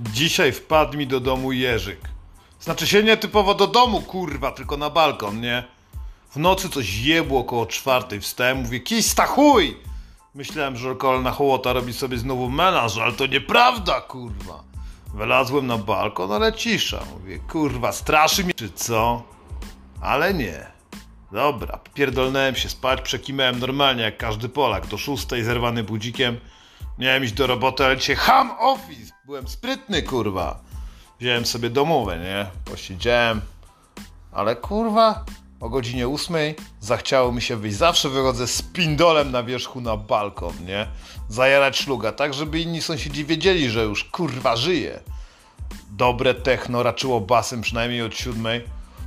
Dzisiaj wpadł mi do domu Jerzyk. Znaczy się nie typowo do domu, kurwa, tylko na balkon, nie? W nocy coś jebło około czwartej, wstałem, mówię, kista chuj! Myślałem, że okolna hołota robi sobie znowu melanż, ale to nieprawda, kurwa. Wylazłem na balkon, ale cisza. Mówię, kurwa, straszy mnie, czy co? Ale nie. Dobra, pierdolnąłem się spać, przekimałem normalnie jak każdy Polak. Do szóstej zerwany budzikiem. Miałem iść do roboty, ale dzisiaj ham office. Byłem sprytny, kurwa. Wziąłem sobie domówę, nie? Posiedziałem. Ale kurwa, o godzinie ósmej zachciało mi się wyjść. Zawsze wychodzę z pindolem na wierzchu na balkon, nie? Zajarać szluga, tak żeby inni sąsiedzi wiedzieli, że już kurwa żyje. Dobre techno raczyło basem przynajmniej od siódmej.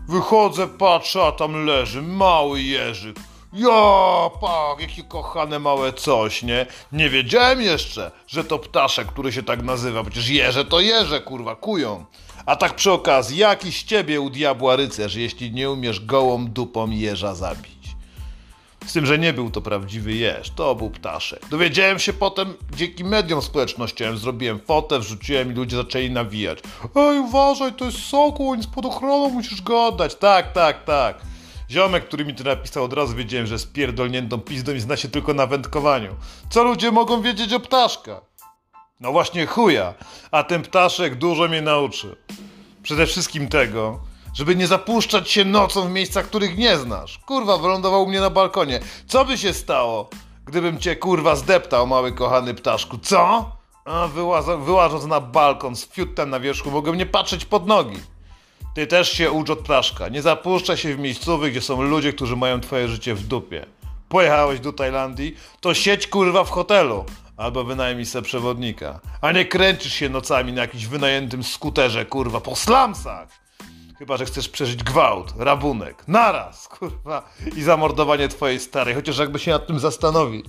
Wychodzę, patrzę, a tam leży mały jeżyk. Ja, pak, jakie kochane małe coś, nie? Nie wiedziałem jeszcze, że to ptaszek, który się tak nazywa. Przecież jeże to jeże, kurwa, kują. A tak przy okazji, jaki z ciebie u diabła rycerz, jeśli nie umiesz gołą dupą jeża zabić? Z tym, że nie był to prawdziwy jeż, to był ptaszek. Dowiedziałem się potem dzięki mediom społecznościowym, zrobiłem fotę, wrzuciłem i ludzie zaczęli nawijać. Ej, uważaj, to jest sokół, nic pod ochroną musisz go oddać. Tak, tak, tak. Ziomek, który mi to napisał, od razu wiedziałem, że jest pierdolniętą pizdą i zna się tylko na wędkowaniu. Co ludzie mogą wiedzieć o ptaszkach? No właśnie chuja, a ten ptaszek dużo mnie nauczy. Przede wszystkim tego, żeby nie zapuszczać się nocą w miejscach, których nie znasz. Kurwa, wylądował u mnie na balkonie. Co by się stało, gdybym cię kurwa zdeptał, mały kochany ptaszku? Co? A wyłażąc na balkon z fiutem na wierzchu, mogę nie patrzeć pod nogi. Ty też się ucz od ptaszka. Nie zapuszczaj się w miejscowych, gdzie są ludzie, którzy mają twoje życie w dupie. Pojechałeś do Tajlandii, to siedź kurwa w hotelu. Albo wynajmij se przewodnika. A nie kręcisz się nocami na jakimś wynajętym skuterze, kurwa, po slamsach. Chyba, że chcesz przeżyć gwałt, rabunek, naraz, kurwa, i zamordowanie twojej starej, chociaż jakby się nad tym zastanowić.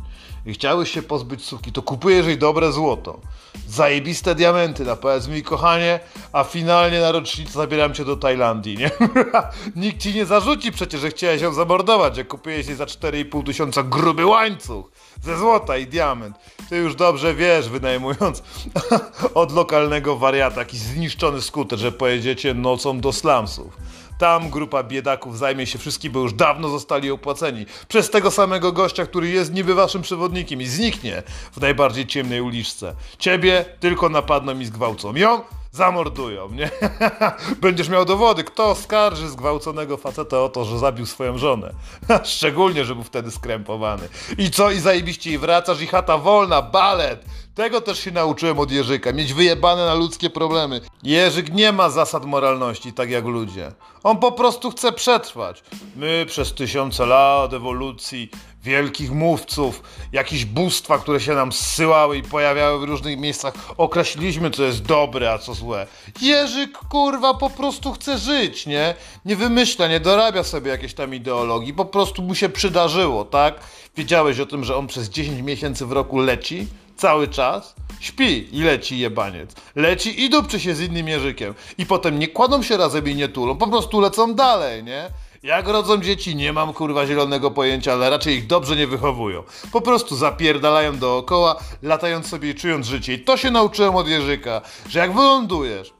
I chciałeś się pozbyć suki, to kupujesz jej dobre złoto. Zajebiste diamenty na powiedz mi, kochanie, a finalnie na rocznicę zabieram cię do Tajlandii, nie? Nikt ci nie zarzuci przecież, że chciałeś ją zamordować, jak kupiłeś jej za 4,5 tysiąca gruby łańcuch ze złota i diament. Ty już dobrze wiesz, wynajmując od lokalnego wariata jakiś zniszczony skuter, że pojedziecie nocą do slumsów. Tam grupa biedaków zajmie się wszystkim, bo już dawno zostali opłaceni przez tego samego gościa, który jest niby waszym przewodnikiem i zniknie w najbardziej ciemnej uliczce. Ciebie tylko napadną i zgwałcą. Ją zamordują, nie? Będziesz miał dowody, kto skarży zgwałconego faceta o to, że zabił swoją żonę. Szczególnie, że był wtedy skrępowany. I co? I zajebiście i wracasz i chata wolna, balet. Tego też się nauczyłem od Jerzyka, mieć wyjebane na ludzkie problemy. Jerzyk nie ma zasad moralności, tak jak ludzie. On po prostu chce przetrwać. My przez tysiące lat ewolucji, wielkich mówców, jakieś bóstwa, które się nam zsyłały i pojawiały w różnych miejscach, określiliśmy, co jest dobre, a co złe. Jerzyk, kurwa, po prostu chce żyć, nie? Nie wymyśla, nie dorabia sobie jakiejś tam ideologii, po prostu mu się przydarzyło, tak? Wiedziałeś o tym, że on przez 10 miesięcy w roku leci? cały czas, śpi i leci jebaniec. Leci i dupczy się z innym jeżykiem. I potem nie kładą się razem i nie tulą, po prostu lecą dalej, nie? Jak rodzą dzieci, nie mam kurwa zielonego pojęcia, ale raczej ich dobrze nie wychowują. Po prostu zapierdalają dookoła, latając sobie i czując życie. I to się nauczyłem od Jerzyka, że jak wylądujesz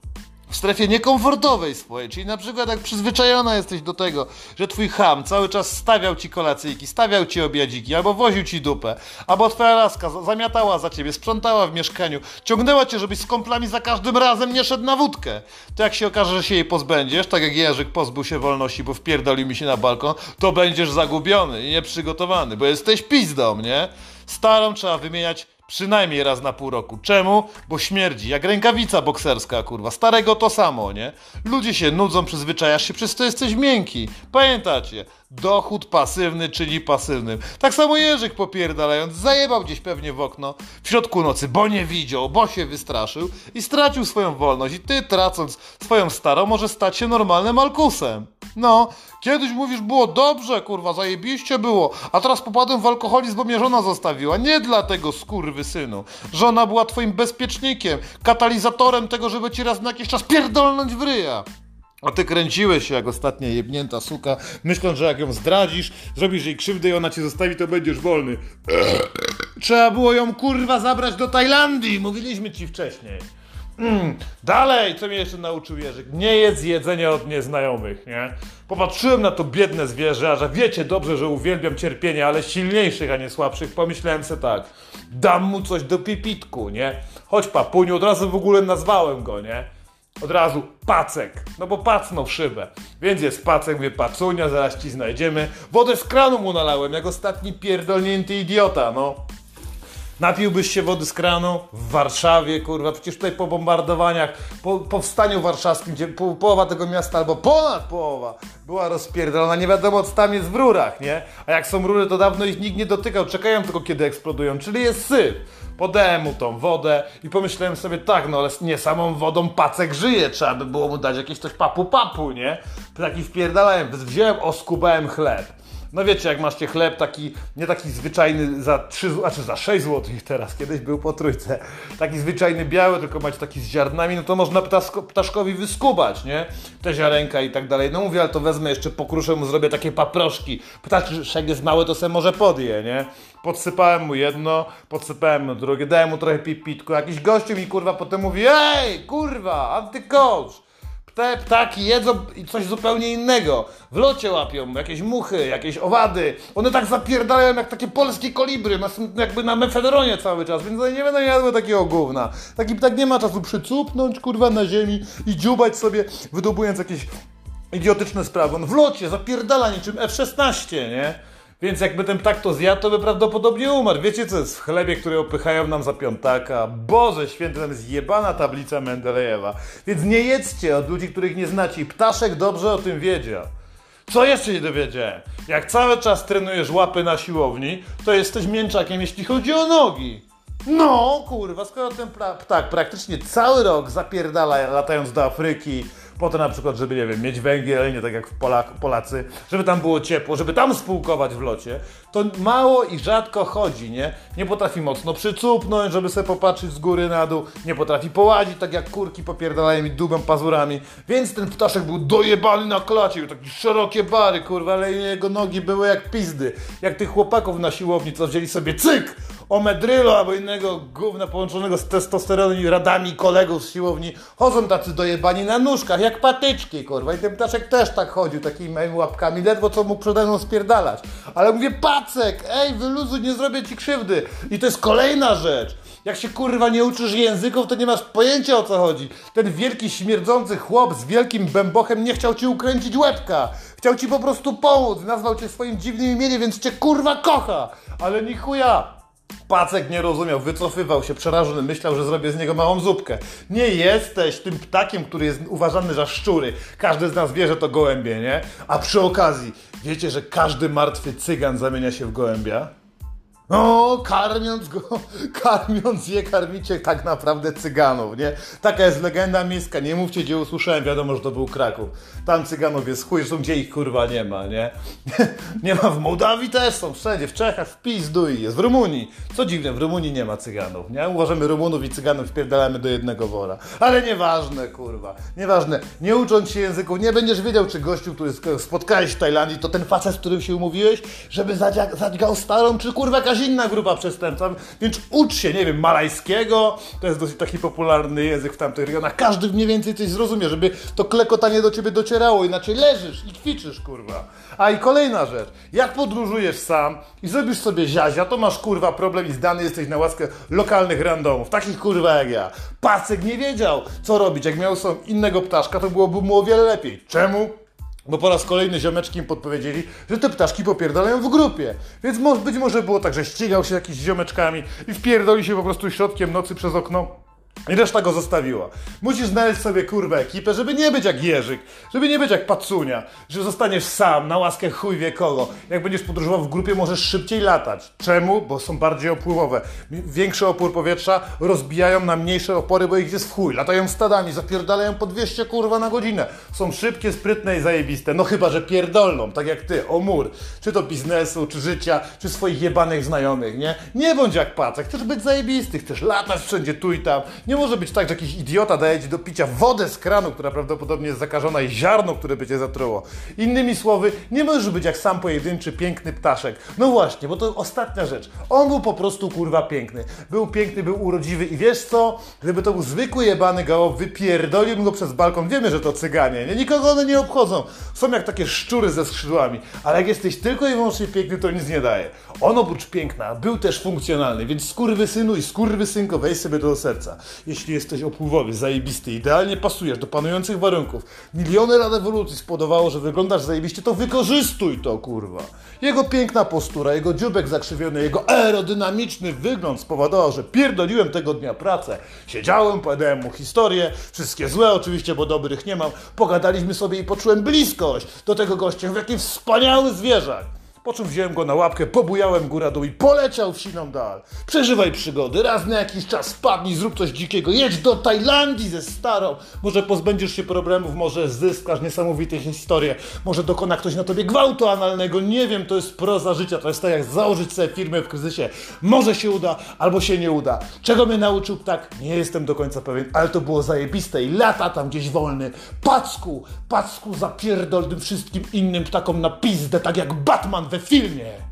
w strefie niekomfortowej swojej, czyli na przykład jak przyzwyczajona jesteś do tego, że twój ham cały czas stawiał ci kolacyjki, stawiał ci obiadziki, albo woził ci dupę, albo twoja laska zamiatała za ciebie, sprzątała w mieszkaniu, ciągnęła cię, żebyś z komplami za każdym razem nie szedł na wódkę. To jak się okaże, że się jej pozbędziesz, tak jak Jerzyk pozbył się wolności, bo wpierdolił mi się na balkon, to będziesz zagubiony i nieprzygotowany, bo jesteś pizdą, nie? Starą trzeba wymieniać Przynajmniej raz na pół roku. Czemu? Bo śmierdzi, jak rękawica bokserska, kurwa. Starego to samo, nie? Ludzie się nudzą, przyzwyczajasz się, przez to jesteś miękki. Pamiętacie? Dochód pasywny, czyli pasywnym. Tak samo Jerzyk popierdalając, zajebał gdzieś pewnie w okno w środku nocy, bo nie widział, bo się wystraszył i stracił swoją wolność. I ty, tracąc swoją starą, może stać się normalnym alkusem. No, kiedyś mówisz, było dobrze, kurwa, zajebiście było, a teraz popadłem w alkoholizm, bo mnie żona zostawiła. Nie dlatego, skurwy synu. Żona była twoim bezpiecznikiem, katalizatorem tego, żeby ci raz na jakiś czas pierdolnąć w ryja. A ty kręciłeś się jak ostatnia jebnięta suka, myśląc, że jak ją zdradzisz, zrobisz jej krzywdę i ona cię zostawi, to będziesz wolny. Trzeba było ją kurwa zabrać do Tajlandii, mówiliśmy ci wcześniej. Mm, dalej, co mnie jeszcze nauczył Jerzyk? Nie jedz jedzenia od nieznajomych, nie? Popatrzyłem na to biedne zwierzę, a że wiecie dobrze, że uwielbiam cierpienie, ale silniejszych, a nie słabszych, pomyślałem sobie tak, dam mu coś do pipitku, nie? Chodź papuniu, od razu w ogóle nazwałem go, nie? Od razu pacek, no bo pacnął w szybę. Więc jest pacek, mówię pacunia, zaraz ci znajdziemy. Wodę z kranu mu nalałem, jak ostatni pierdolnięty idiota, no. Napiłbyś się wody z kranu w Warszawie, kurwa, przecież tutaj po bombardowaniach, po powstaniu warszawskim, gdzie po, połowa tego miasta, albo ponad połowa, była rozpierdolona, nie wiadomo co tam jest w rurach, nie? A jak są rury, to dawno ich nikt nie dotykał, czekają tylko kiedy eksplodują, czyli jest syf. Podałem mu tą wodę i pomyślałem sobie tak, no ale nie samą wodą pacek żyje, trzeba by było mu dać jakieś coś papu papu, nie? Taki wpierdalałem, wziąłem, oskubałem chleb. No wiecie, jak macie chleb taki, nie taki zwyczajny za 3, znaczy za 6 zł teraz, kiedyś był po trójce, taki zwyczajny biały, tylko macie taki z ziarnami, no to można ptasko, ptaszkowi wyskubać, nie? Te ziarenka i tak dalej. No mówię, ale to wezmę jeszcze, pokruszę mu, zrobię takie paproszki. Ptaszek jest mały, to se może podje, nie? Podsypałem mu jedno, podsypałem mu drugie, dałem mu trochę pipitku. Jakiś gościu mi kurwa potem mówi, ej, kurwa, antycoach. Te ptaki jedzą coś zupełnie innego. W locie łapią jakieś muchy, jakieś owady. One tak zapierdalają jak takie polskie kolibry, jakby na mefedronie cały czas, więc one nie będą jadły takiego gówna. Taki ptak nie ma czasu przycupnąć, kurwa, na ziemi i dziubać sobie, wydobując jakieś idiotyczne sprawy. On w locie zapierdala niczym F-16, nie? Więc jakby ten ptak to zjadł, to by prawdopodobnie umarł. Wiecie co jest w chlebie, który opychają nam za piątaka? Boże święty, tam jest jebana tablica Mendelejewa. Więc nie jedzcie od ludzi, których nie znacie. I ptaszek dobrze o tym wiedział. Co jeszcze nie dowiedziałem? Jak cały czas trenujesz łapy na siłowni, to jesteś mięczakiem, jeśli chodzi o nogi. No, kurwa, skoro ten ptak praktycznie cały rok zapierdala latając do Afryki, po to na przykład, żeby, nie wiem, mieć węgiel, nie tak jak w Polak, Polacy, żeby tam było ciepło, żeby tam spółkować w locie, to mało i rzadko chodzi, nie? Nie potrafi mocno przycupnąć, żeby sobie popatrzeć z góry na dół, nie potrafi połazić, tak jak kurki popierdalają mi długą pazurami, więc ten ptaszek był dojebany na klacie, takie szerokie bary, kurwa, ale jego nogi były jak pizdy, jak tych chłopaków na siłowni, co wzięli sobie cyk, omedrylo albo innego gówna połączonego z testosteronem i radami kolegów z siłowni, chodzą tacy dojebani na nóżkach, jak patyczki, kurwa. I ten ptaszek też tak chodził, takimi moimi łapkami, ledwo co mógł przede mną spierdalać. Ale mówię, pacek, ej, wyluzuj, nie zrobię ci krzywdy. I to jest kolejna rzecz. Jak się kurwa nie uczysz języków, to nie masz pojęcia o co chodzi. Ten wielki śmierdzący chłop z wielkim bębochem nie chciał ci ukręcić łebka. Chciał ci po prostu pomóc. Nazwał cię swoim dziwnym imieniem, więc cię kurwa kocha. Ale ni chuja. Pacek nie rozumiał, wycofywał się, przerażony, myślał, że zrobię z niego małą zupkę. Nie jesteś tym ptakiem, który jest uważany za szczury. Każdy z nas wie, że to gołębie, nie? A przy okazji, wiecie, że każdy martwy cygan zamienia się w gołębia? No, karmiąc go, karmiąc je, karmicie tak naprawdę cyganów, nie? Taka jest legenda miejska, nie mówcie, gdzie usłyszałem, wiadomo, że to był Kraków. Tam cyganów jest chuj, są gdzie ich kurwa nie ma, nie? Nie ma w Mołdawii też są, wszędzie, w Czechach, w Pizduj jest, w Rumunii. Co dziwne, w Rumunii nie ma cyganów, nie? Uważamy Rumunów i cyganów wpierdalamy do jednego wora. Ale nieważne, kurwa, nieważne. Nie ucząc się języków, nie będziesz wiedział, czy gościu, który spotkałeś w Tajlandii, to ten facet, z którym się umówiłeś, żeby zadźgał starą, czy kurwa jakaś inna grupa przestępcza, więc ucz się, nie wiem, malajskiego, to jest dosyć taki popularny język w tamtych regionach, każdy mniej więcej coś zrozumie, żeby to klekotanie do ciebie docierało, inaczej leżysz i ćwiczysz, kurwa. A i kolejna rzecz, jak podróżujesz sam i zrobisz sobie ziazia, to masz kurwa problem i zdany jesteś na łaskę lokalnych randomów, takich kurwa jak ja. Pacek nie wiedział, co robić, jak miał są innego ptaszka, to byłoby mu o wiele lepiej. Czemu? Bo po raz kolejny ziomeczki im podpowiedzieli, że te ptaszki popierdalają w grupie. Więc być może było tak, że ścigał się jakiś ziomeczkami i wpierdoli się po prostu środkiem nocy przez okno i reszta go zostawiła. Musisz znaleźć sobie kurwę ekipę, żeby nie być jak Jerzyk, żeby nie być jak Pacunia, że zostaniesz sam, na łaskę chuj wie kogo. Jak będziesz podróżował w grupie, możesz szybciej latać. Czemu? Bo są bardziej opływowe. Większy opór powietrza rozbijają na mniejsze opory, bo ich jest w chuj. Latają stadami, zapierdalają po 200 kurwa na godzinę. Są szybkie, sprytne i zajebiste. No chyba, że pierdolną, tak jak ty, o mur. Czy to biznesu, czy życia, czy swoich jebanych znajomych, nie? Nie bądź jak Pacek, chcesz być zajebisty, chcesz latać wszędzie tu i tam Nie może być tak, że jakiś idiota daje ci do picia wodę z kranu, która prawdopodobnie jest zakażona i ziarno, które by cię zatruło. Innymi słowy, nie możesz być jak sam pojedynczy, piękny ptaszek. No właśnie, bo to ostatnia rzecz. On był po prostu kurwa piękny. Był piękny, był urodziwy i wiesz co? Gdyby to był zwykły jebany gałop, wypierdoliłbym go przez balkon. Wiemy, że to cyganie, nie? Nikogo one nie obchodzą. Są jak takie szczury ze skrzydłami. Ale jak jesteś tylko i wyłącznie piękny, to nic nie daje. On oprócz piękna był też funkcjonalny, więc skurwysynu i skurwysynko weź sobie to do serca. Jeśli jesteś opływowy, zajebisty, idealnie pasujesz do panujących warunków, miliony lat ewolucji spowodowało, że wyglądasz zajebiście, to wykorzystuj to, kurwa. Jego piękna postura, jego dziubek zakrzywiony, jego aerodynamiczny wygląd spowodował, że pierdoliłem tego dnia pracę. Siedziałem, opowiadałem mu historię, wszystkie złe oczywiście, bo dobrych nie mam. Pogadaliśmy sobie i poczułem bliskość do tego gościa, jaki wspaniały zwierzak. Po czym wziąłem go na łapkę, pobujałem góra dół i poleciał w siną dal. Przeżywaj przygody, raz na jakiś czas spadnij, zrób coś dzikiego, jedź do Tajlandii ze starą. Może pozbędziesz się problemów, może zyskasz niesamowite historie, może dokona ktoś na tobie gwałtu analnego, nie wiem, to jest proza życia, to jest tak jak założyć sobie firmę w kryzysie. Może się uda, albo się nie uda. Czego mnie nauczył ptak? Nie jestem do końca pewien, ale to było zajebiste i lata tam gdzieś wolny. Packu, packu zapierdol tym wszystkim innym ptakom na pizdę, tak jak Batman Verfilme!